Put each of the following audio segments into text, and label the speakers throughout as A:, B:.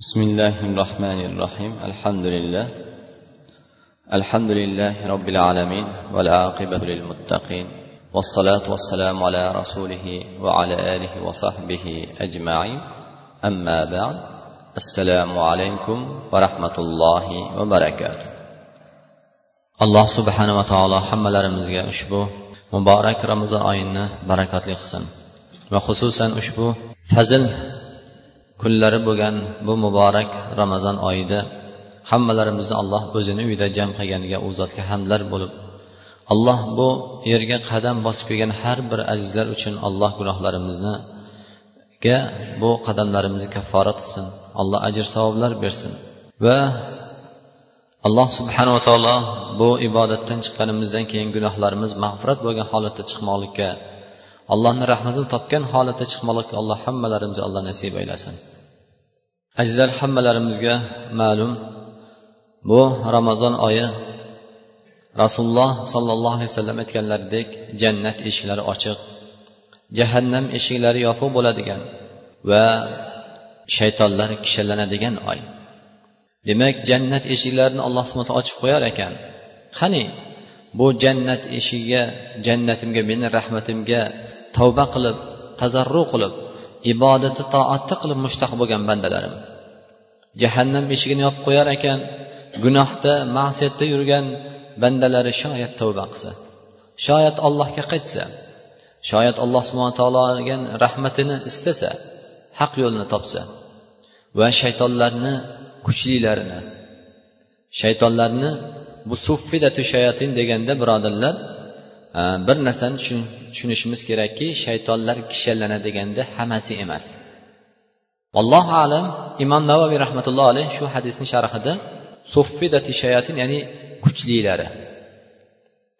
A: بسم الله الرحمن الرحيم الحمد لله الحمد لله رب العالمين والعاقبة للمتقين والصلاة والسلام على رسوله وعلى آله وصحبه أجمعين أما بعد السلام عليكم ورحمة الله وبركاته alloh subhanava taolo hammalarimizga ushbu muborak ramazon oyini barakatli qilsin. Va xususan ushbu fazil kunlari bo'lgan bu muborak ramazon oyida hammalarimizni alloh o'zini uyida jam qilganiga u zotga hamdlar bo'lib alloh bu yerga qadam bosib kelgan har bir azizlar uchun alloh gunohlarimizniga bu qadamlarimizni kafforat qilsin alloh ajr savoblar bersin va alloh subhanava taolo bu ibodatdan chiqqanimizdan keyin gunohlarimiz mag'firat bo'lgan holatda chiqmoqlikka allohni rahmatini topgan holatda chiqmoqlikka alloh hammalarimizga alloh nasib aylasin azizlar hammalarimizga ma'lum bu ramazon oyi rasululloh sollallohu alayhi vasallam aytganlaridek jannat eshiklari ochiq jahannam eshiklari yopiq bo'ladigan va shaytonlar kishanlanadigan oy. Demak jannat eshiklarini alloh subhana ochib qo'yar ekan. Qani bu jannat eshigiga jannatimga meni rahmatimga tavba qilib tazarru qilib ibodati toatni qilib mushtaq bo'lgan bandalarim. Jahannam eshigini yopib qo'yar ekan gunohda ma'siyatda yurgan bandalari shoyat tavba qilsa shoyat allohga qaytsa shoyat alloh subhana taologa rahmatini istasa haq yo'lni topsa va shaytonlarni kuchlilarini shaytonlarni bu suffidatu shayatin deganda birodarlar bir narsani tushunishimiz kerakki shaytonlar kishanlanadiganda hammasi emas. Allohu alam imom navoiy rahmatullohi alayh shu hadisni sharhida suffidati shayatin ya'ni kuchlilari.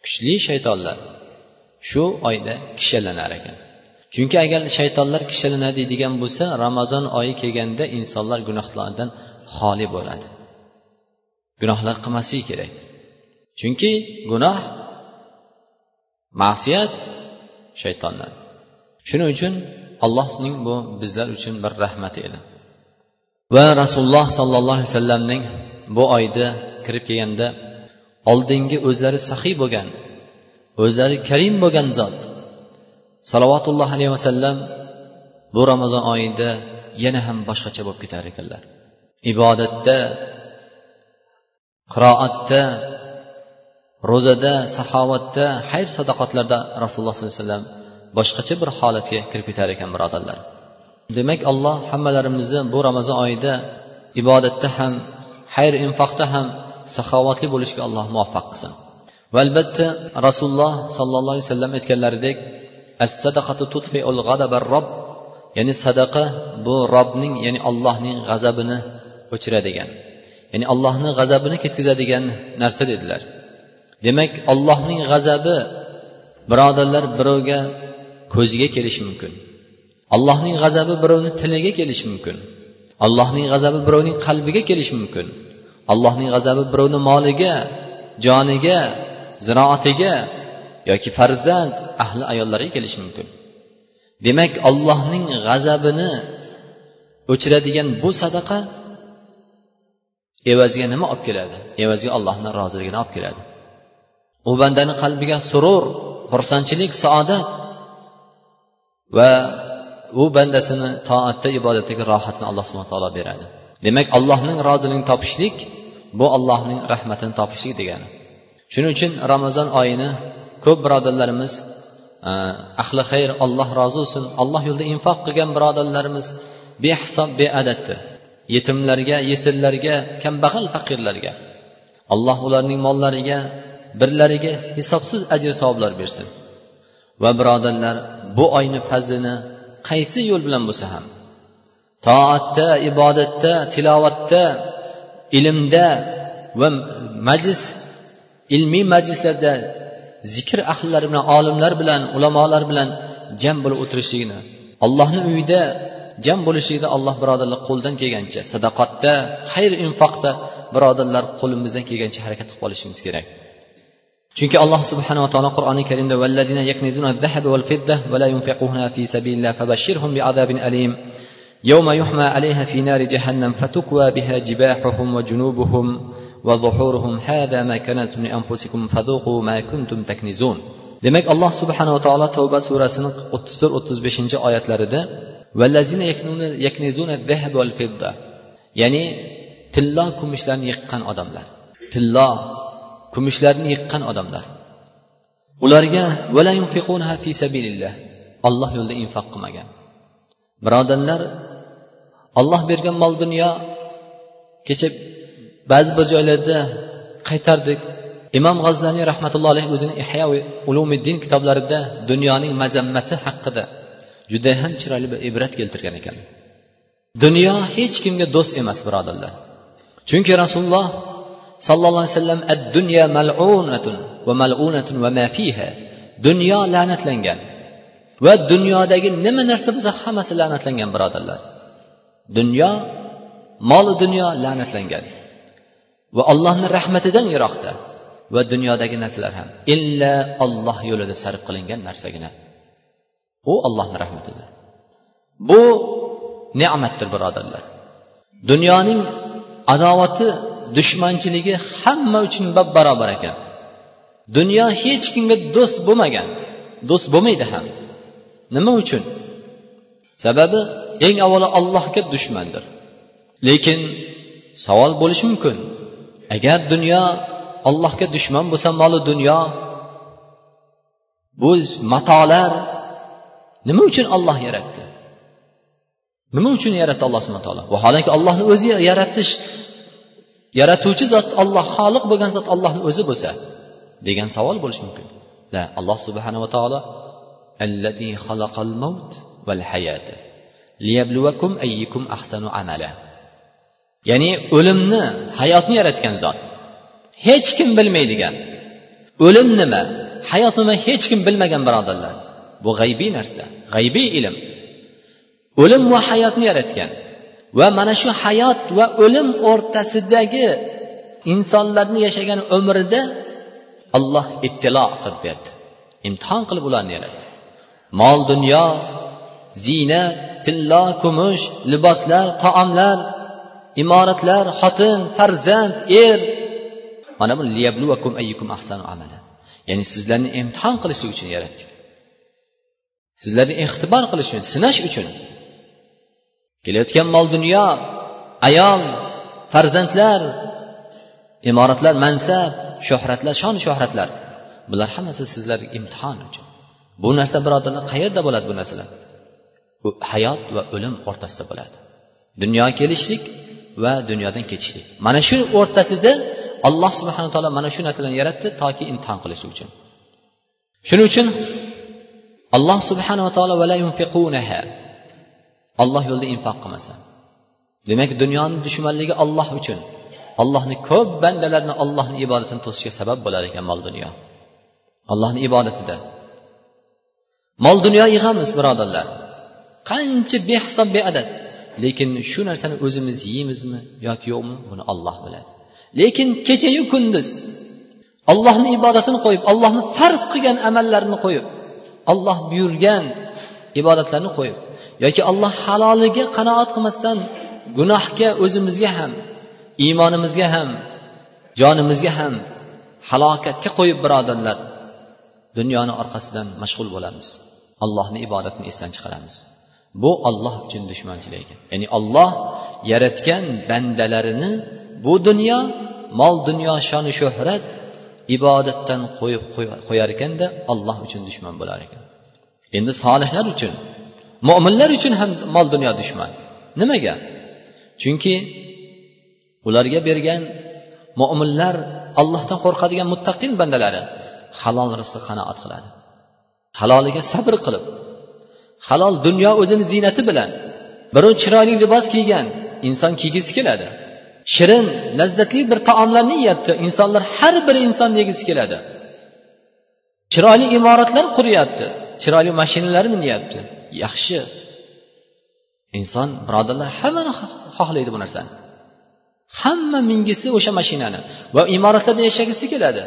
A: Kuchli shaytonlar shu oyda kishanlanar ekan. Chunki agar shaytonlar kishanlanadi deydigan bo'lsa ramazon oyi kelganda insonlar gunohlardan xoli bo'ladi. Gunohlar qilmasligi kerak. Chunki gunoh ma'siyat shaytondan. Shuning uchun allohning bu bizlar uchun bir rahmati edi. Va rasululloh sollallohu alayhi vasallamning bu oyda kirib kelganda oldingi o'zlari saxiy bo'lgan o'zlari karim bo'lgan zot salovatulloh alayhi vasallam bu ramazon oyida yana ham boshqacha bo'lib ketar ekanlar. Ibodatda qiroatda ro'zada saxovatda xayr sadoqatlarda rasululloh sollallohu alayhi vasallam boshqacha bir holatga kirib ketar ekan birodarlar. Demak alloh hammalarimizni bu ramazon oyida ibodatda ham xayr infoqda ham saxovatli bo'lishga alloh muvaffaq qilsin. Va albatta rasululloh sollallohu alayhi vasallam aytganlaridek as sadaqatu rob ya'ni sadaqa bu robning ya'ni allohning g'azabini o'chiradigan ya'ni allohni g'azabini ketkazadigan narsa dedilar. Demak allohning g'azabi birodarlar birovga ko'ziga kelishi mumkin. Allohning g'azabi birovni tiliga kelishi mumkin. Allohning g'azabi birovning qalbiga kelishi mumkin. Allohning g'azabi birovni moliga joniga ziroatiga yoki farzand ahli ayollariga kelishi mumkin. Demak allohning g'azabini o'chiradigan bu sadaqa evaziga nima olib keladi? Evaziga allohni roziligini olib keladi. U bandani qalbiga surur xursandchilik saodat va u bandasini toatda ibodatdagi rohatni alloh subhana taolo beradi. Demak allohning roziligini topishlik bu allohning rahmatini topishlik degani. Shuning uchun ramazon oyini ko'p birodarlarimiz e, ahli xayr alloh rozi bo'lsin alloh yo'lida infoq qilgan birodarlarimiz behisob beadaddir yetimlarga yesirlarga kambag'al faqirlarga. Alloh ularning mollariga birlariga hisobsiz ajr savoblar bersin. Va birodarlar bu oyni fazlini qaysi yo'l bilan bo'lsa ham toatda ibodatda tilovatda ilmda va majlis ilmiy majlislarda zikr ahllari bilan olimlar bilan ulamolar bilan jam bo'lib o'tirishligini allohni uyida jam bo'lishlikni alloh birodarlar qo'ldan kelgancha sadaqatda xayr infoqda birodarlar qo'limizdan kelgancha harakat qilib qolishimiz kerak. chunki alloh subhanava taolo qur'oni karimda يوم يحمى عليها في نار جهنم فتكوى بها جباحهم وجنوبهم وظهورهم هذا ما كنتم لأنفسكم فذوقوا ما كنتم تكنزون demak alloh subhanava taolo tavba surasini o'ttiz to'rt o'ttiz beshinchi oyatlarida ya'ni tillo kumushlarni yiqqan odamlar tillo kumushlarni yiqqan odamlar. Ularga olloh yo'lida infoq qilmagan. Birodarlar olloh bergan mol dunyo kecha ba'zi bir joylarda qaytardik. Imom g'azzaniy rahmatullohi alayhi o'zini ihyo ulumiddin kitoblarida dunyoning mazammati haqida juda ham chiroyli bir ibrat keltirgan ekan. Dunyo hech kimga do'st emas birodarlar. Chunki rasululloh sallallohu alayhi vasallam ad dunyo mal'unatun va mal'unatun va ma fiha. Dunyo la'natlangan va dunyodagi nima narsa bo'lsa hammasi la'natlangan birodarlar. Dunyo molu dunyo la'natlangan va allohni rahmatidan yiroqda va dunyodagi narsalar ham. Illa olloh yo'lida sarf qilingan narsagina. U ollohni rahmatidir. Bu ne'matdir birodarlar. Dunyoning adovati dushmanchiligi hamma uchun bab barobar ekan. Dunyo hech kimga do'st bo'lmagan do'st bo'lmaydi ham. Nima uchun? Sababi eng avvalo allohga dushmandir. Lekin savol bo'lishi mumkin. Agar dunyo allohga dushman bo'lsa molu dunyo bu matolar nima uchun olloh yaratdi? Nima uchun yaratdi alloh subhana taolo vaholanki allohni o'zi yaratish yaratuvchi zot olloh xoliq bo'lgan zot ollohni o'zi bo'lsa degan savol bo'lishi mumkin. La alloh subhanava taolo allazi xalaqal mavt val hayata liyabluvakum ayyikum ahsanu amala. Ya'ni o'limni hayotni yaratgan zot hech kim bilmaydigan o'lim nima hayot nima hech kim bilmagan birodarlar. Bu g'aybiy narsa g'aybiy ilm. O'lim va hayotni yaratgan va mana shu hayot va o'lim o'rtasidagi insonlarni yashagan umrida olloh ittilo qilib berdi. Imtihon qilib ularni yaratdi. Mol dunyo ziynat tillo kumush liboslar taomlar imoratlar xotin farzand er. Mana bu liyabluvakum ayyukum ahsanu amala. Ya'ni sizlarni imtihon qilish uchun yaratdik. Sizlarni ixtibor qilish uchun sinash uchun kelayotgan mol dunyo ayol farzandlar imoratlar mansab shuhratlar shon shuhratlar. Bular hammasi sizlarga imtihon uchun. Bu narsa birodarlar qayerda bo'ladi bu narsalar? Bu hayot va o'lim o'rtasida bo'ladi. Dunyoga kelishlik va dunyodan ketishlik. Mana shu o'rtasida alloh subhana taolo mana shu narsalarni yaratdi toki imtihon qilish uchun. Shuning uchun alloh subhanava taolo olloh yo'lida infoq qilmasa. Demak dunyoni dushmanligi olloh uchun. Allohni ko'p bandalarni ollohni ibodatini to'sishga sabab bo'lar ekan mol dunyo. Allohni ibodatida. Mol dunyo yig'amiz birodarlar. Qancha behisob beadad. Lekin shu narsani o'zimiz yeymizmi yoki yo'qmi buni olloh biladi. Lekin kechayu kunduz ollohni ibodatini qo'yib ollohni farz qilgan amallarini qo'yib olloh buyurgan ibodatlarni qo'yib yoki alloh haloliga qanoat qilmasdan gunohga o'zimizga ham iymonimizga ham jonimizga ham halokatga qo'yib birodarlar dunyoni orqasidan mashg'ul bo'lamiz. Allohni ibodatini esdan chiqaramiz. Bu olloh uchun dushmanchilik ekan ya'ni olloh yaratgan bandalarini bu dunyo mol dunyo shoni shuhrat ibodatdan qo'yib qo'yar ekanda olloh uchun dushman bo'lar ekan. Endi solihlar uchun mo'minlar uchun ham mol dunyo dushman. Nimaga? Chunki ularga bergan mo'minlar allohdan qo'rqadigan muttaqin bandalari halol rizqqa qanoat qiladi. Haloliga sabr qilib halol dunyo o'zini ziynati bilan birov chiroyli libos kiygan inson kiygisi keladi. Shirin lazzatli bir taomlarni yeyapti insonlar har bir inson yegisi keladi. Chiroyli imoratlar quryapti chiroyli mashinalar minyapti yaxshi. Inson birodarlar hammani xohlaydi bu narsani. Hamma mingisi o'sha mashinani va imoratlarda yashagisi keladi.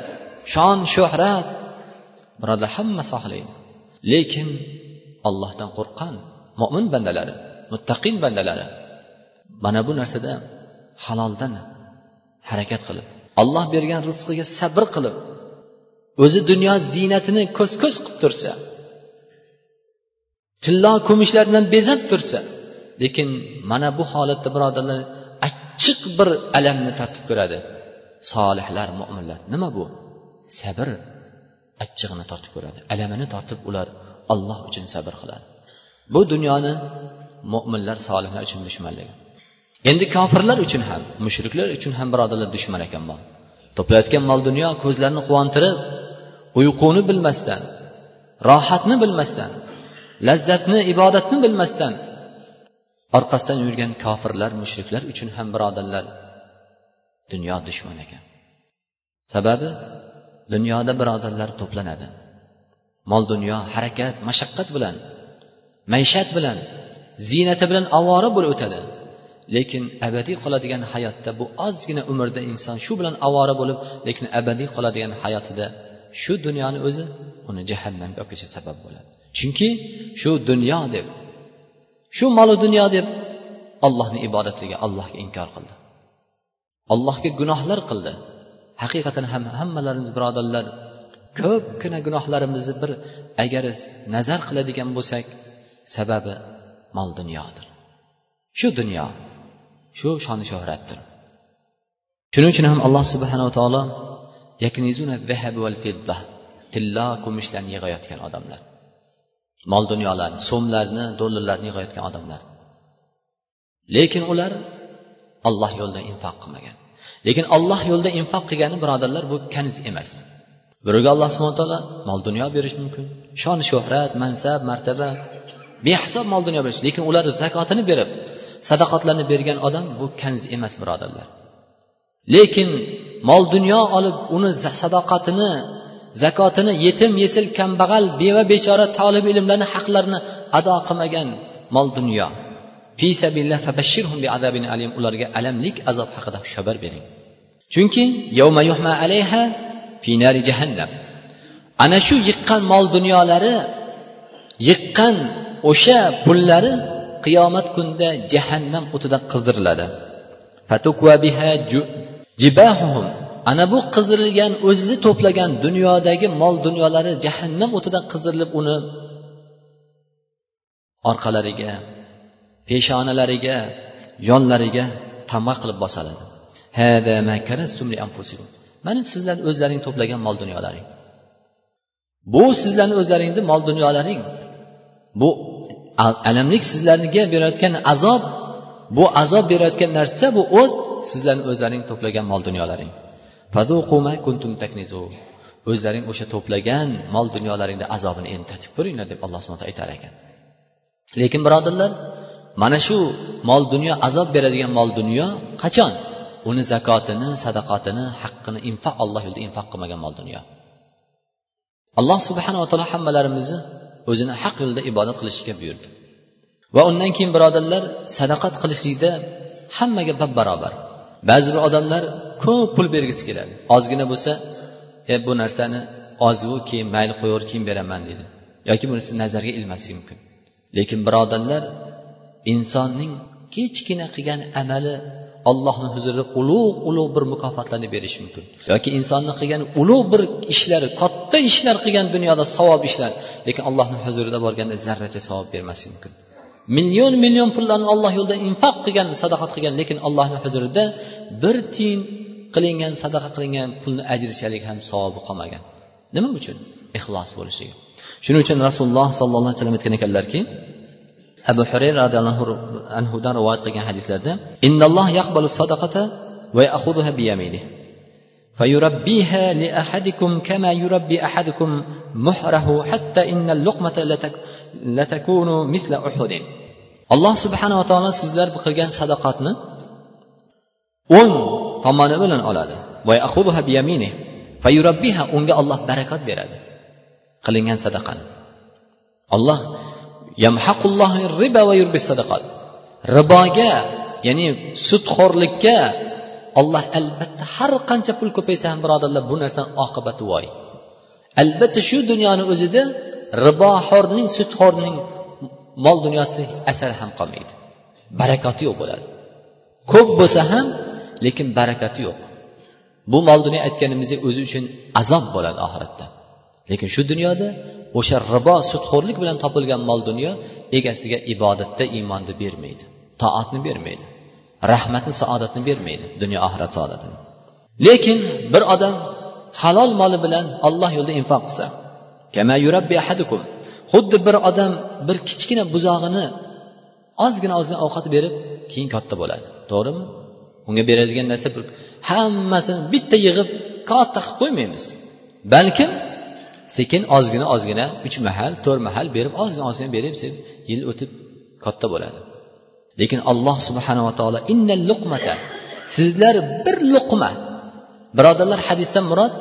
A: Shon shuhrat birodar hammasi xohlaydi. Lekin ollohdan qo'rqqan mo'min bandalari muttaqin bandalari mana bu narsada haloldan harakat qilib olloh bergan rizqiga sabr qilib o'zi dunyo ziynatini ko'z ko'z qilib tursa tillo kumushlar bilan bezab tursa lekin mana bu holatda birodarlar achchiq bir alamni tortib ko'radi. Solihlar mo'minlar nima bu? Sabr achchig'ini tortib ko'radi. Alamini tortib ular olloh uchun sabr qiladi. Bu dunyoni mo'minlar solihlar uchun dushmanligi. Endi kofirlar uchun ham mushriklar uchun ham birodarlar dushman ekan bu. To'playotgan mol dunyo ko'zlarini quvontirib uyquni bilmasdan rohatni bilmasdan lazzatni ibodatni bilmasdan. Orqasidan yurgan kofirlar mushriklar uchun ham birodarlar. Dunyo dushman ekan. Sababi dunyoda birodarlar to'planadi. Mol dunyo harakat mashaqqat bilan maishat bilan ziynati bilan ovora bo'lib o'tadi. Lekin abadiy qoladigan hayotda bu ozgina umrda inson shu bilan ovora bo'lib lekin abadiy qoladigan hayotida shu dunyoni o'zi uni jahannamga olib kelishi sabab bo'ladi. Chunki shu dunyo deb shu molu dunyo deb allohni ibodatiga allohga inkor qildi. Allohga gunohlar qildi. Haqiqatan ham hammalarimiz birodarlar ko'pgina gunohlarimizni bir agar nazar qiladigan bo'lsak sababi mol dunyodir. Shu dunyo shu shoni shuhratdir shuning uchun ham alloh subhanava taolo tillo kumushlarni yig'ayotgan odamlar. Mol dunyolarni so'mlarni dollarlarni yig'ayotgan odamlar. Lekin ular olloh yo'lida infoq qilmagan. Lekin olloh yo'lida infoq qilgani birodarlar bu kaniz emas. Birovga alloh subhana taolo mol dunyo berishi mumkin. Shon shuhrat mansab martaba behisob mol dunyo berish lekin ular zakotini berib sadaqotlarni bergan odam bu kanz emas birodarlar. Lekin mol dunyo olib uni sadoqatini zakotini yetim yesil kambag'al beva bechora tolib ilmlarni haqlarini ado qilmagan mol dunyo. Ularga alamlik azob haqida xabar bering. Chunki jahannam. Ana shu yiqqan mol dunyolari yiqqan o'sha pullari qiyomat kunida jahannam o'tida qizdiriladi. Ana bu qizdirilgan o'zini to'plagan dunyodagi mol dunyolari jahannam o'tida qizdirilib uni orqalariga peshonalariga yonlariga tama qilib bosiladi mana sizlar o'zlaring to'plagan mol dunyolaring. Bu sizlarni o'zlaringni mol dunyolaring. Bu alamlik sizlarga berayotgan azob. Bu azob berayotgan narsa bu o't sizlarni o'zlaring to'plagan mol dunyolaring. O'zlaring o'sha to'plagan mol dunyolaringni azobini endi tatib ko'ringlar deb alloh subhana aytar ekan. Lekin birodarlar mana shu mol dunyo azob beradigan mol dunyo qachon? Uni zakotini sadaqatini haqqini infoq alloh yo'lida infoq qilmagan mol dunyo. Alloh subhanava taolo hammalarimizni o'zini haq yo'lida ibodat qilishga buyurdi. Va undan keyin birodarlar sadaqat qilishlikda hammaga bab barobar. Ba'zi bir odamlar ko'p pul bergisi keladi. Ozgina bo'lsa e bu narsani ozu keyin mayli qo'yaver keyin beraman deydi. Yoki bunisi nazarga ilmasligi mumkin. Lekin birodarlar insonning kichkina qilgan amali allohni huzurida ulug' ulug' bir mukofotlarni berishi mumkin. Yoki insonni qilgan ulug' bir ishlari katta ishlar qilgan dunyoda savob ishlar lekin allohni huzurida borganda zarracha savob bermasligi mumkin. Million million pullarni olloh yo'lida infoq qilgan sadaqat qilgan lekin allohni huzurida bir tiyin qilingan sadaqa qilingan pulni ajrishalik ham savobi qolmagan. Nima uchun? Ixlos bo'lishligi shuning uchun rasululloh sollallohu alayhi vasallam aytgan ekanlarki abu hurayra roziyallohu anhudan rivoyat qilgan hadislarda innalloh yaqbalu sadaqata va ya'khudhuha bi فيربيها لأحدكم كما يربي أحدكم محره حتى إن اللقمة لتكون مثل أحد. الله سبحانه وتعالى سيزلر بقرغان صدقاتنا أم طمع نبلا ويأخذها بيمينه فيربيها أم الله بركات برد قرغان صدقا الله يمحق الله الربا ويربي الصدقات رباجا يعني ستخور لكا olloh albatta har qancha pul ko'paysa ham birodarlar bu narsani oqibati voy. Albatta shu dunyoni o'zida riboxo'rning sudxo'rning mol dunyosi asari ham qolmaydi. Barakati yo'q bo'ladi. Ko'p bo'lsa ham lekin barakati yo'q. Bu mol dunyo aytganimizdek o'zi uchun azob bo'ladi oxiratda. Lekin shu dunyoda o'sha ribo sudxo'rlik bilan topilgan mol dunyo egasiga ibodatda iymonni bermaydi toatni bermaydi. Rahmatni saodatni bermaydi dunyo oxirat saodatini. Lekin bir odam halol moli bilan alloh yo'lida infoq qilsa xuddi bir odam bir kichkina buzog'ini ozgina ozgina ovqat berib keyin katta bo'ladi. To'g'rimi? Unga beradigan narsa bir hammasini bitta yig'ib katta qilib qo'ymaymiz. Balkim sekin ozgina ozgina uch mahal to'rt mahal berib ozgina ozgina berib yil o'tib katta bo'ladi. Lekin alloh subhanava taolo innal luqmata sizlar bir luqma. Birodarlar hadisdan murod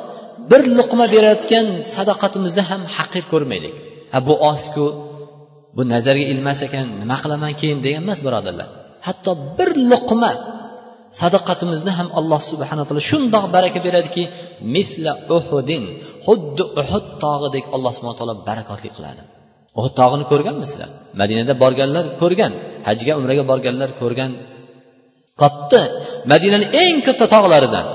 A: bir luqma berayotgan sadoqatimizni ham haqir ko'rmaylik. Ha bu ozku bu nazarga ilmas ekan nima qilaman keyin degan emas birodarlar. Hatto bir luqma sadoqatimizni ham alloh subhanaa taolo shundoq baraka beradiki misla uhudin xuddi uhud tog'idek alloh subhana taolo barakotli qiladi uhud tog'ini ko'rganmisizlar madinada borganlar ko'rgan hajga umraga borganlar ko'rgan. Katta madinani eng katta tog'laridan.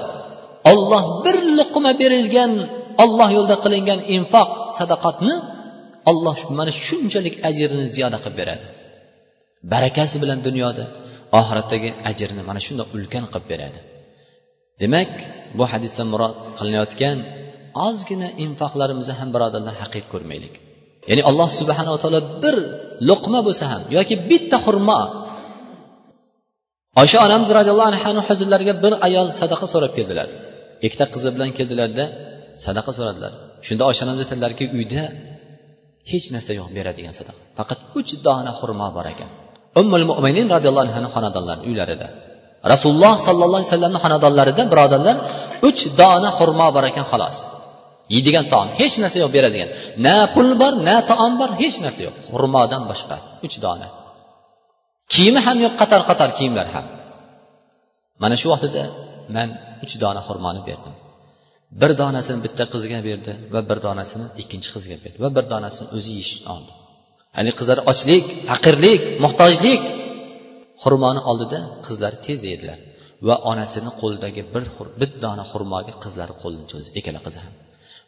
A: Olloh bir luqma berilgan olloh yo'lida qilingan infoq sadaqatni olloh mana shunchalik ajrini ziyoda qilib beradi. Barakasi bilan dunyoda oxiratdagi ajrni mana shunday ulkan qilib beradi. Demak bu hadisdan murod qilinayotgan ozgina infoqlarimizni ham birodarlar haqiq ko'rmaylik. Ya'ni alloh subhanava taolo bir luqma bo'lsa ham yoki bitta xurmo. Oysha onamiz roziyallohu anhuni huzurlariga bir ayol sadaqa so'rab keldilar. Ikkita qizi bilan keldilarda sadaqa so'radilar. Shunda oysha onamiz aytadilarki uyda hech narsa yo'q beradigan sadaqa. Faqat uch dona xurmo bor ekan. Ummul mo'minin roziyallohu anhuni xonadonlari uylarida. Rasululloh sollallohu alayhi vasallamni xonadonlarida birodarlar uch dona xurmo bor ekan xolos. Yeydigan taom hech narsa yo'q beradigan. Na pul bor na taom bor hech narsa yo'q. Xurmodan boshqa uch dona. Kiyimi ham yo'q qator qator kiyimlar ham. Mana shu vaqtida man uch dona xurmoni berdim. Bir donasini bitta qizga berdi va bir donasini ikkinchi qizga berdi va bir donasini o'zi yeyish oldi. Haligi qizlar ochlik faqirlik muhtojlik xurmoni oldida qizlari tez yedilar va onasini qo'lidagi bir bir dona xurmoga qizlari qo'lini cho'zdi. Ikkala qizi ham.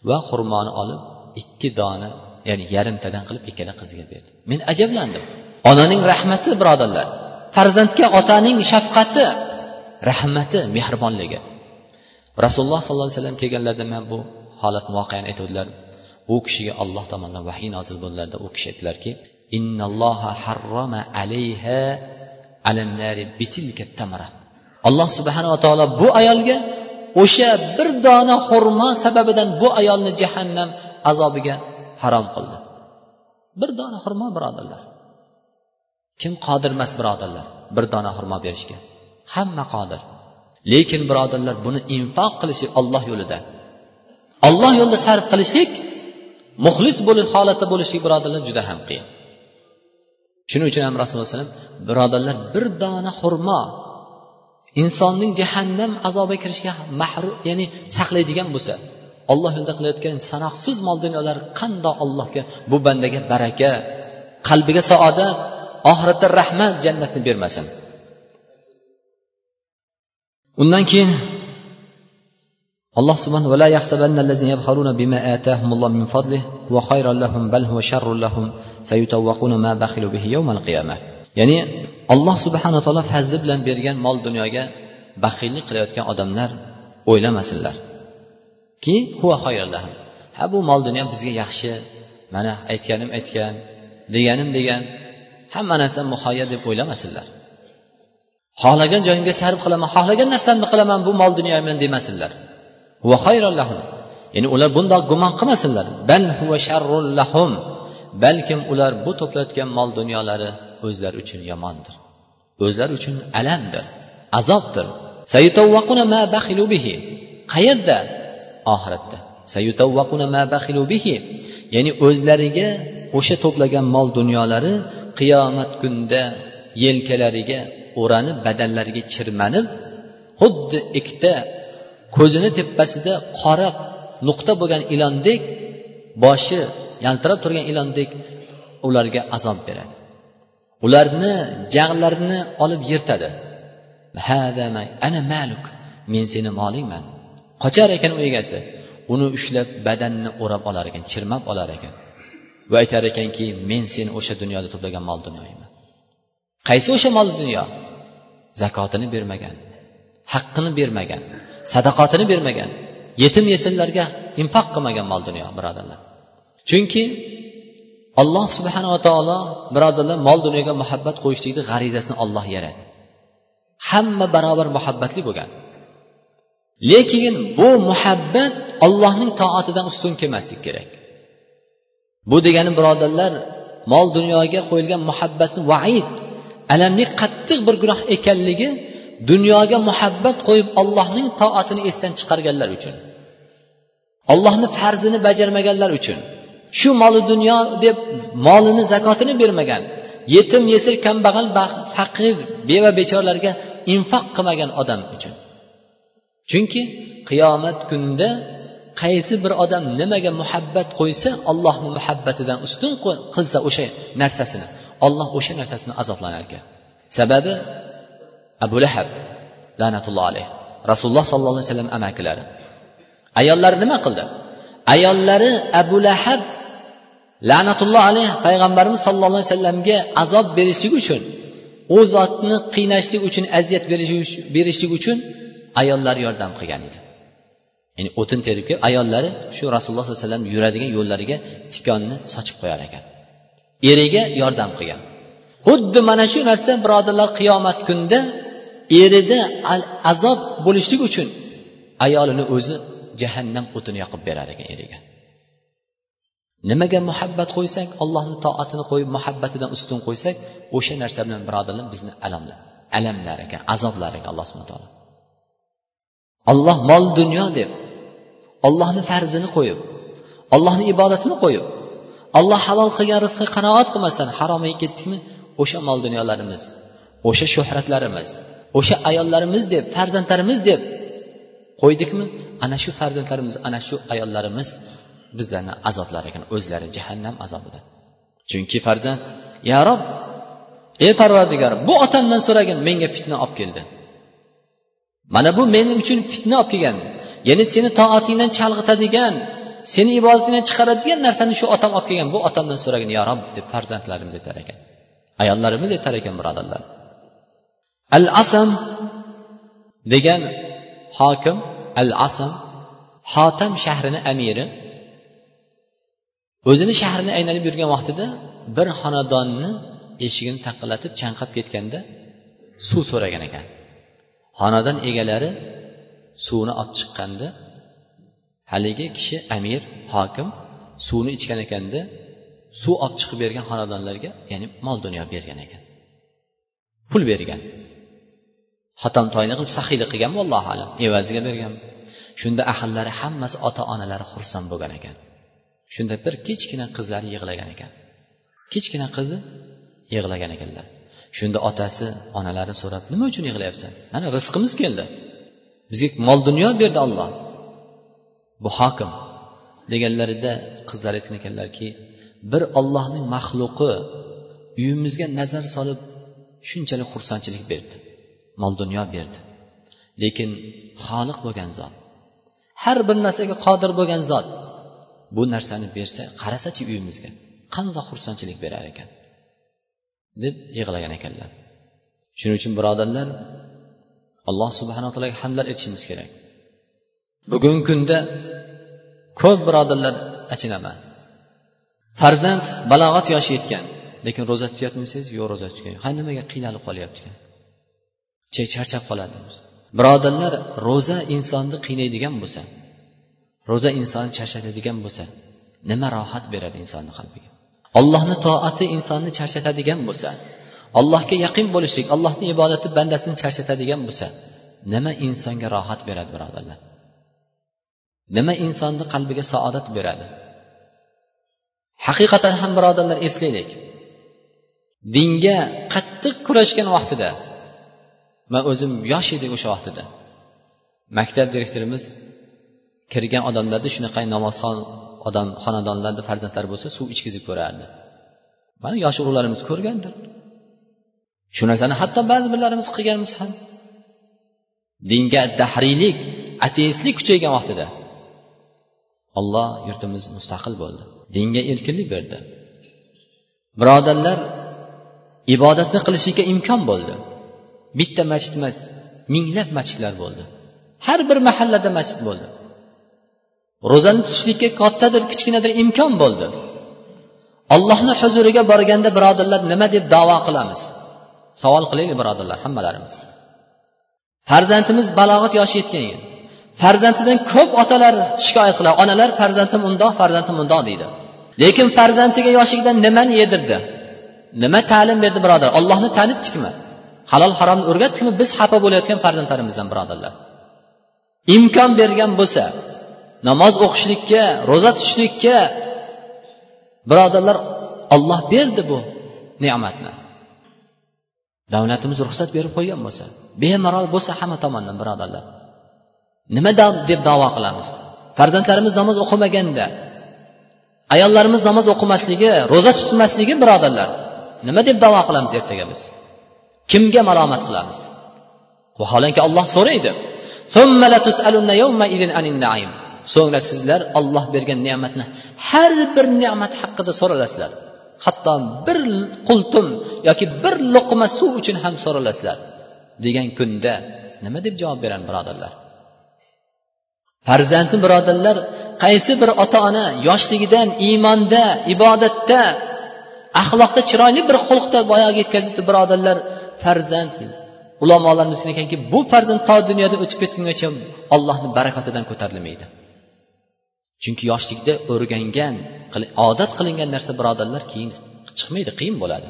A: Va xurmoni olib ikki dona ya'ni yarimtadan qilib ikkala qizga berdi. Men ajablandim. Onaning rahmati birodarlar. Farzandga otaning shafqati rahmati mehribonligi. Rasululloh sollallohu alayhi vasallam kelganlarida man bu holat voqeani aytuvdilar u kishiga olloh tomonidan vahiy nozil bo'ldilarda u kishi aytdilarki innalloha harroma alayha alannari bitilka tamara. Alloh subhanava taolo bu ayolga o'sha bir dona xurmo sababidan bu ayolni jahannam azobiga harom qildi. Bir dona xurmo birodarlar. Kim qodir emas birodarlar bir dona xurmo berishga? Hamma qodir. Lekin birodarlar buni infoq qilishlik olloh yo'lida. Olloh yo'lida sarf qilishlik muxlis bo'lib holatda bo'lishlik birodarlar juda ham qiyin. Shuning uchun ham rasululloh alayhi birodarlar bir dona xurmo insonning jahannam azobiga kirishga mahrum ya'ni saqlaydigan bo'lsa olloh yo'lida qilayotgan sanoqsiz mol dunyolar qandoq allohga bu bandaga baraka. Qalbiga saodat oxiratda rahmat jannatni bermasin. Undan keyin alloh subhanahu va la yahsabanna allazina yabkhaluna bima atahumulloh min fadlihi huwa khayran lahum bal huwa sharrun lahum sayutawwaquna ma bakhilu bihi yawmal qiyamah. Ya'ni alloh subhanaa taolo fazli bilan bergan mol dunyoga baxillik qilayotgan odamlar o'ylamasinlar. Ki huva lahum ha bu mol dunyo bizga yaxshi mana aytganim aytgan deganim degan hamma narsa muhayya deb o'ylamasinlar. Xohlagan joyimga sarf qilaman xohlagan narsamni qilaman bu mol dunyoman demasinlar. Ya'ni ular bundoq gumon qilmasinlar. Bal huva lahum. Balkim ular bu to'playotgan mol dunyolari o'zlari uchun yomondir. O'zlari uchun alamdir azobdir. Qayerda? Oxiratda. Ya'ni o'zlariga o'sha to'plagan mol dunyolari qiyomat kunida yelkalariga o'ranib badanlariga chirmanib xuddi ikkita ko'zini tepasida qora nuqta bo'lgan ilondek boshi yaltirab turgan ilondek ularga azob beradi. Ularni jag'larini olib yirtadi. Ana maluk men seni molingman. Qochar ekan u egasi. Uni ushlab badanni o'rab olar ekan chirmab olar ekan va aytar ekanki men seni o'sha dunyoda to'plagan mol dunyoyman. Qaysi o'sha mol dunyo? Zakotini bermagan haqqini bermagan sadaqotini bermagan yetim yesinlarga infoq qilmagan mol dunyo birodarlar. Chunki alloh subhanava taolo birodarlar mol dunyoga muhabbat qo'yishlikni g'arizasini olloh yaratdi. Hamma barobar muhabbatli bo'lgan. Lekin bu muhabbat ollohning toatidan ustun kelmasligi kerak. Bu degani birodarlar mol dunyoga qo'yilgan muhabbatni vaid alamli qattiq bir gunoh ekanligi dunyoga muhabbat qo'yib ollohning toatini esdan chiqarganlar uchun ollohni farzini bajarmaganlar uchun shu moli dunyo deb molini zakotini bermagan yetim yesir kambag'al faqir beva bechoralarga infoq qilmagan odam uchun. Chunki qiyomat kunida qaysi bir odam nimaga muhabbat qo'ysa allohni muhabbatidan ustun qilsa o'sha narsasini olloh o'sha narsasini azoblanar ekan sababi abu lahab la'natulloh alayh. Rasululloh sollallohu alayhi vasallam amakilari ayollari nima qildi? Ayollari abu lahab la'natulloh alayh payg'ambarimiz sallallohu alayhi vasallamga azob berishlik uchun u zotni qiynashlik uchun aziyat berishlik uchun ayollar yordam qilgan edi. Ya'ni o'tin terib kelib ayollari shu rasululloh sollallohu alayhi vasallam yuradigan yo'llariga tikonni sochib qo'yar ekan. Eriga yordam qilgan. Xuddi mana shu narsa birodarlar qiyomat kunida erida azob bo'lishlik uchun ayolini o'zi jahannam o'tini yoqib berar ekan eriga. Nimaga muhabbat qo'ysak allohni toatini qo'yib muhabbatidan ustun qo'ysak o'sha narsa bilan birodarlar bizni alamlar alamlar ekan azoblar ekan alloh subhana taolo. Olloh mol dunyo deb ollohni farzini qo'yib ollohni ibodatini qo'yib olloh halol qilgan rizqqa qanoat qilmasdan haromiga ketdikmi o'sha mol dunyolarimiz o'sha shuhratlarimiz o'sha ayollarimiz deb farzandlarimiz deb qo'ydikmi ana shu farzandlarimiz ana shu ayollarimiz bizlarni azoblar ekan o'zlari jahannam azobida. Chunki farzand ya rob ey parvardigor bu otamdan so'ragin menga fitna olib keldi. Mana bu men uchun fitna olib kelgan. Ya'ni seni toatingdan chalg'itadigan seni ibodatingdan chiqaradigan narsani shu otam olib kelgan. Bu otamdan so'ragin yo rob deb farzandlarimiz aytar ekan. Ayollarimiz aytar ekan birodarlar. Al asam degan hokim al asam hotam shahrini amiri o'zini shahrini aylanib yurgan vaqtida bir xonadonni eshigini taqillatib chanqab ketganda suv so'ragan ekan. Xonadon egalari suvni olib chiqqanda haligi kishi amir hokim suvni ichgan ekanda suv olib chiqib bergan xonadonlarga ya'ni mol dunyo bergan ekan. Pul bergan. Xotamtoyni qilib saxiylik qilganmi allohu alam. Evaziga bergan. Shunda ahillari hammasi ota onalari xursand bo'lgan ekan. Shunda bir kichkina qizlari yig'lagan ekan. Kichkina qizi yig'lagan ekanlar. Shunda otasi onalari so'rab nima uchun yig'layapsan? Mana rizqimiz keldi. Bizga mol dunyo berdi olloh bu hokim deganlarida qizlar aytgan ekanlarki bir ollohning maxluqi uyimizga nazar solib shunchalik xursandchilik berdi mol dunyo berdi. Lekin xoliq bo'lgan zot har bir narsaga qodir bo'lgan zot bu narsani bersa qarasachi uyimizga qandoq xursandchilik berar ekan? deb yig'lagan ekanlar. Shuning uchun birodarlar alloh subhanaa taologa hamdlar aytishimiz kerak. Bugungi kunda ko'p birodarlar achinaman farzand balog'at yoshi yetgan lekin ro'za tutyapmisiz? Yo'q ro'za tutgan ha nimaga qiynalib qolyapti? Charchab qoladi birodarlar ro'za insonni qiynaydigan bo'lsa ro'za insonni charchatadigan bo'lsa nima rohat beradi insonni qalbiga? Allohni toati insonni charchatadigan bo'lsa allohga yaqin bo'lishlik allohni ibodati bandasini charchatadigan bo'lsa nima insonga rohat beradi birodarlar? Nima insonni qalbiga saodat beradi? Haqiqatan ham birodarlar eslaylik. Dinga qattiq kurashgan vaqtida man o'zim yosh edik o'sha vaqtida. Maktab direktorimiz kirgan odamlarda shunaqa namozxon odam xonadonlarda farzandlari bo'lsa suv ichkizib ko'rardi. Mana yosh urug'larimiz ko'rgandir. Shu narsani hatto ba'zi birlarimiz qilganmiz ham. Dinga dahriylik ateistlik kuchaygan vaqtida olloh yurtimiz mustaqil bo'ldi. Dinga erkinlik berdi. Birodarlar ibodatni qilishlikka imkon bo'ldi. Bitta masjid emas minglab masjidlar bo'ldi. Har bir mahallada masjid bo'ldi. Ro'zani tutishlikka kattadir kichkinadir imkon bo'ldi. Allohni huzuriga borganda birodarlar nima deb davo qilamiz? Savol qilaylik birodarlar hammalarimiz. Farzandimiz balog'at yoshi yetgan edi farzandidan ko'p otalar shikoyat qiladi. Onalar farzandim undoq farzandim undoq deydi. Lekin farzandiga yoshligidan nimani yedirdi? Nima ta'lim berdi birodar? Ollohni tanibdikmi halol haromni o'rgatdikmi biz xafa bo'layotgan farzandlarimizdan birodarlar. Imkon bergan bo'lsa namoz o'qishlikka ro'za tutishlikka birodarlar olloh berdi bu ne'matni. Davlatimiz ruxsat berib qo'ygan bo'lsa bemalol bo'lsa hamma tomondan birodarlar. Nima deb davo qilamiz? Farzandlarimiz namoz o'qimaganda ayollarimiz namoz o'qimasligi ro'za tutmasligi birodarlar nima deb davo qilamiz ertaga biz? Kimga malomat qilamiz? Vaholanki olloh so'raydi. So'ngra sizlar olloh bergan ne'matni har bir ne'mat haqida so'ralasizlar. Hatto bir qultum yoki bir luqma suv uchun ham so'ralasizlar. Degan kunda nima deb javob beradi birodarlar? Farzandni birodarlar qaysi bir ota ona yoshligidan iymonda ibodatda axloqda chiroyli bir xulqda boyagi yetkazibdi birodarlar? Farzand ulamolarimiz ekanki bu farzand to dunyoda o'tib ketgungacha ollohni barakotidan ko'tarilmaydi. Chunki yoshlikda o'rgangan odat qilingan narsa birodarlar keyin chiqmaydi qiyin bo'ladi.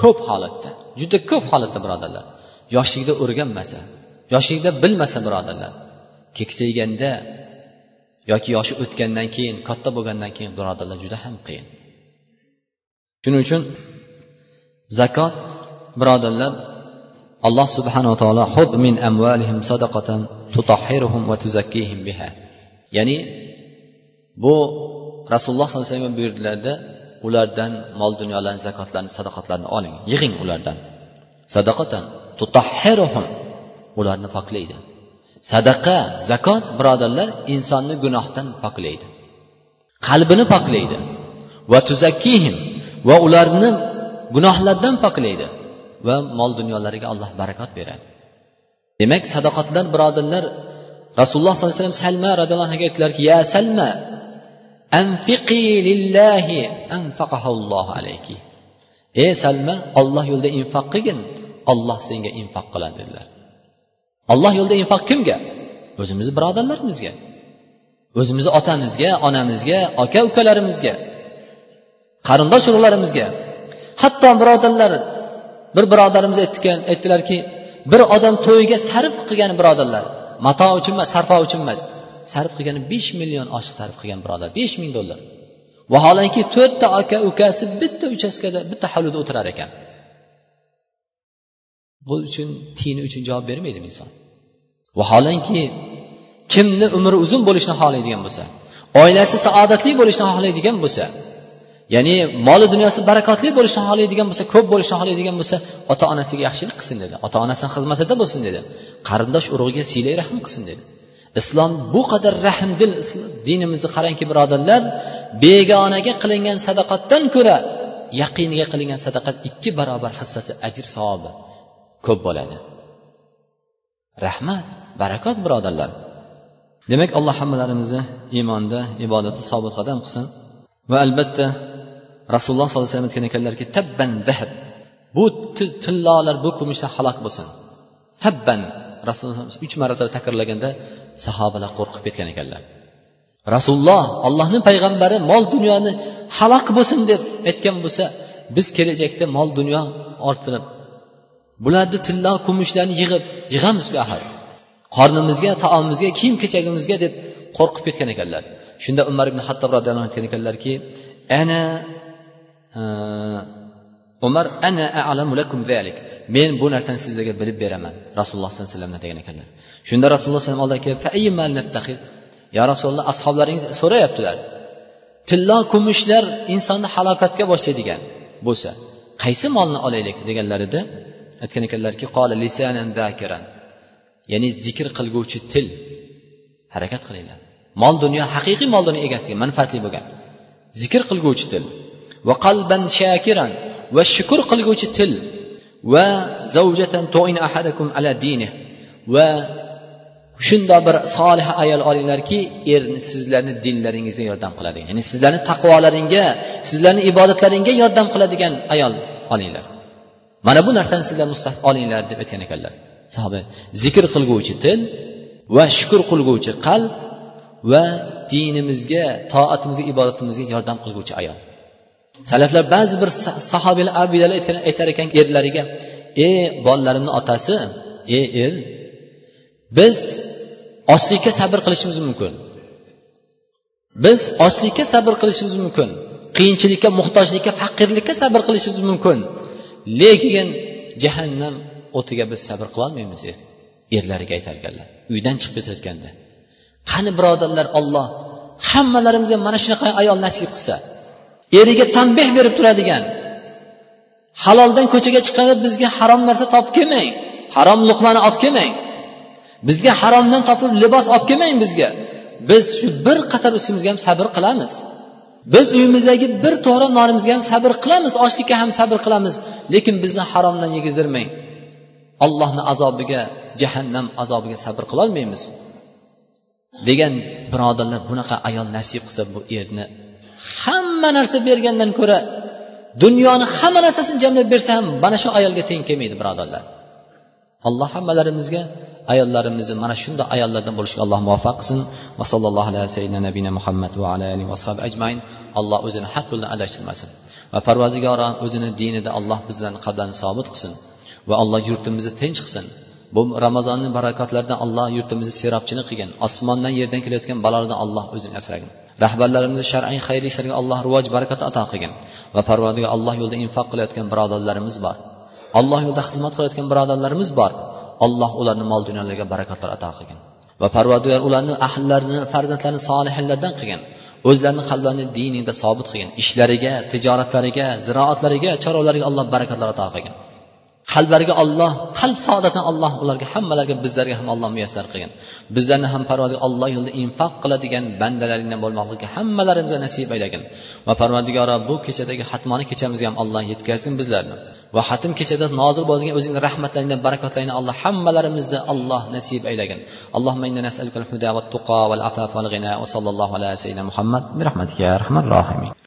A: Ko'p holatda juda ko'p holatda birodarlar. Yoshlikda o'rganmasa yoshlikda bilmasa birodarlar keksayganda yoki yoshi o'tgandan keyin katta bo'lgandan keyin birodarlar juda ham qiyin. Shuning uchun zakot birodarlar alloh subhanava taolo hub min amvalihim sadaqatan tutahhiruhum va tuzakkihim biha. Ya'ni bu rasululloh sollallohu alayhi vasallam buyurdilarda ulardan mol dunyolarni zakotlarni sadoqatlarni oling. Yig'ing ulardan. Sadaqatan tutahhiruhum. Ularni poklaydi. Sadaqa zakot birodarlar insonni gunohdan poklaydi. Qalbini poklaydi. Va tuzakkihim. Va ularni gunohlardan poklaydi. Va mol dunyolariga alloh barakot beradi. Demak sadoqatlar birodarlar rasululloh sollallohu alayhi vasallam salma roziyallohu anhuga aytdilarki ya salma anfiqi lillahi anfaqahallohu alayki. Ey salma olloh yo'lida infoq qilgin olloh senga infoq qiladi dedilar. Olloh yo'lida infoq kimga? O'zimizni birodarlarimizga. O'zimizni otamizga onamizga aka ukalarimizga qarindosh urug'larimizga. Hatto birodarlar bir birodarimiz aytgan aytdilarki bir odam to'yiga sarf qilgan birodarlar mato uchun emas sarfo uchun emas. Sarf qilgani besh million oshiq sarf qilgan birodar besh ming dollar. Vaholanki to'rtta aka ukasi bitta uchastkada bitta hovlida o'tirar ekan. Bu uchun tiyini uchun javob bermaydimi inson. Vaholanki kimni umri uzun bo'lishni xohlaydigan bo'lsa oilasi saodatli bo'lishni xohlaydigan bo'lsa ya'ni moli dunyosi barakotli bo'lishni xohlaydigan bo'lsa ko'p bo'lishni xohlaydigan bo'lsa ota onasiga yaxshilik qilsin dedi. Ota onasini xizmatida bo'lsin dedi. Qarindosh urug'iga siylay rahm qilsin dedi. Islom bu qadar rahmdil dinimizni qarangki birodarlar begonaga qilingan sadaqatdan ko'ra yaqiniga qilingan sadaqat ikki barobar hissasi ajr savobi ko'p bo'ladi. Rahmat barakot birodarlar. Demak alloh hammalarimizni iymonda ibodatda sobit qadam qilsin. Va albatta rasululloh sollallohu alayhi vasallam aytgan ekanlarki tabban dahab bu tillolar bu kumushlar halok bo'lsin. Tabban. Rasululloh uch marotaba takrorlaganda sahobalar qo'rqib ketgan ekanlar. Rasululloh allohni payg'ambari mol dunyoni halok bo'lsin deb aytgan bo'lsa biz kelajakda mol dunyo orttirib bularni tillo kumushlarni yig'ib yig'amiz bu axir. Qornimizga taomimizga kiyim kechagimizga deb qo'rqib ketgan ekanlar. Shunda umar ibn hattob roziyallohu anhu aytgan ekanlarki ana umar ana a'lamu lakum zalik. Men bu narsani sizlarga bilib beraman. Rasululloh sollallohu alayhi vasallamdan degan ekanlar. Shunda rasululloh alayhi vasallam oldiga kelib yo rasululloh ashoblaringiz so'rayaptilar. Tillo kumushlar insonni halokatga boshlaydigan bo'lsa qaysi molni olaylik? deganlarida aytgan ekanlarki ya'ni zikr qilguvchi til harakat qilinglar. Mol dunyo haqiqiy mol dunyo egasiga manfaatli bo'lgan. Zikr qilguvchi til. Va qalban shakiran va shukur qilguvchi til va zavjatan ahadakum ala dini va shundoq bir solih ayol olinglarki er sizlarni dinlaringizga yordam qiladigan ya'ni sizlarni taqvolaringga sizlarni ibodatlaringga yordam qiladigan ayol olinglar. Mana bu narsani sizlar mustah olinglar deb aytgan ekanlar. Sahoba zikr qilguvchi til va shukur qilguvchi qalb va dinimizga toatimizga ibodatimizga yordam qilguvchi ayol. Salaflar ba'zi bir sahobiylar abiydalar aytar ekan erlariga ey bolalarimni otasi ey er biz ochlikka sabr qilishimiz mumkin. Biz ochlikka sabr qilishimiz mumkin. Qiyinchilikka muhtojlikka faqirlikka sabr qilishimiz mumkin. Lekin jahannam o'tiga biz sabr qilolmaymiz er erlariga aytar ekanlar uydan chiqib ketayotganda. Qani birodarlar olloh hammalarimizga mana shunaqa ayol nasib qilsa eriga tanbeh berib turadigan. Haloldan ko'chaga chiqqanda bizga harom narsa topib kelmang. Harom luqmani olib kelmang. Bizga haromdan topib libos olib kelmang bizga. Biz shu bir qator ustimizga ham sabr qilamiz. Biz uyimizdagi bir to'g'ra nonimizga ham sabr qilamiz ochlikka ham sabr qilamiz lekin bizni haromdan yegizdirmang. Allohni azobiga jahannam azobiga sabr qilolmaymiz. Degan birodarlar bunaqa ayol nasib qilsa bu erni hamma narsa bergandan ko'ra dunyoni hamma narsasini jamlab bersa ham mana shu ayolga teng kelmaydi birodarlar. Alloh hammalarimizga ayollarimizni mana shunday ayollardan bo'lishga alloh muvaffaq qilsin. Va sallallohu alayhi sayyidina nabiyina muhammad va ala alihi vashabi ajmain. Alloh o'zini haq yo'ldan adashtirmasin. Va parvardigoro o'zini dinida alloh bizlarni qadamini sobit qilsin. Va alloh yurtimizni tinch qilsin. Bu ramazonni barakotlaridan alloh yurtimizni serobchini qilgin osmondan yerdan kelayotgan balolardan alloh o'zing asragin. Rahbarlarimizni shar'iy xayriy ishlarga alloh rivoj barakat ato qilgin va parvardiga alloh yo'lida infoq qilayotgan birodarlarimiz bor. Alloh yo'lida xizmat qilayotgan birodarlarimiz bor. Alloh ularni mol dunyolariga barakatlar ato qilgin va parvardigor ularni ahllarini farzandlarini solihinlardan qilgin o'zlarini qalblarini diningda sobit qilgin ishlariga tijoratlariga ziroatlariga chorvalariga alloh barakatlar ato qilgin qalblariga olloh qalb saodatini alloh ularga hammalariga bizlarga ham alloh muyassar qilgin. Bizlarni ham parvardigor alloh yo'lida infoq qiladigan bandalaringdan bo'lmoqlikka hammalarimizga nasib aylagin. Va parvardigoro bu kechadagi hatmoni kechamizga ham alloh yetkazsin bizlarni. Va xatm kechada nozil bo'ladigan o'zingni rahmatlaringdan barakotlaringni alloh hammalarimizni alloh nasib aylagin. Allohumma inna nas'aluka al-huda va tuqa wal afafa al-ghina va sallallohu ala sayyidina muhammad bi rahmatika ya arhamar rohimin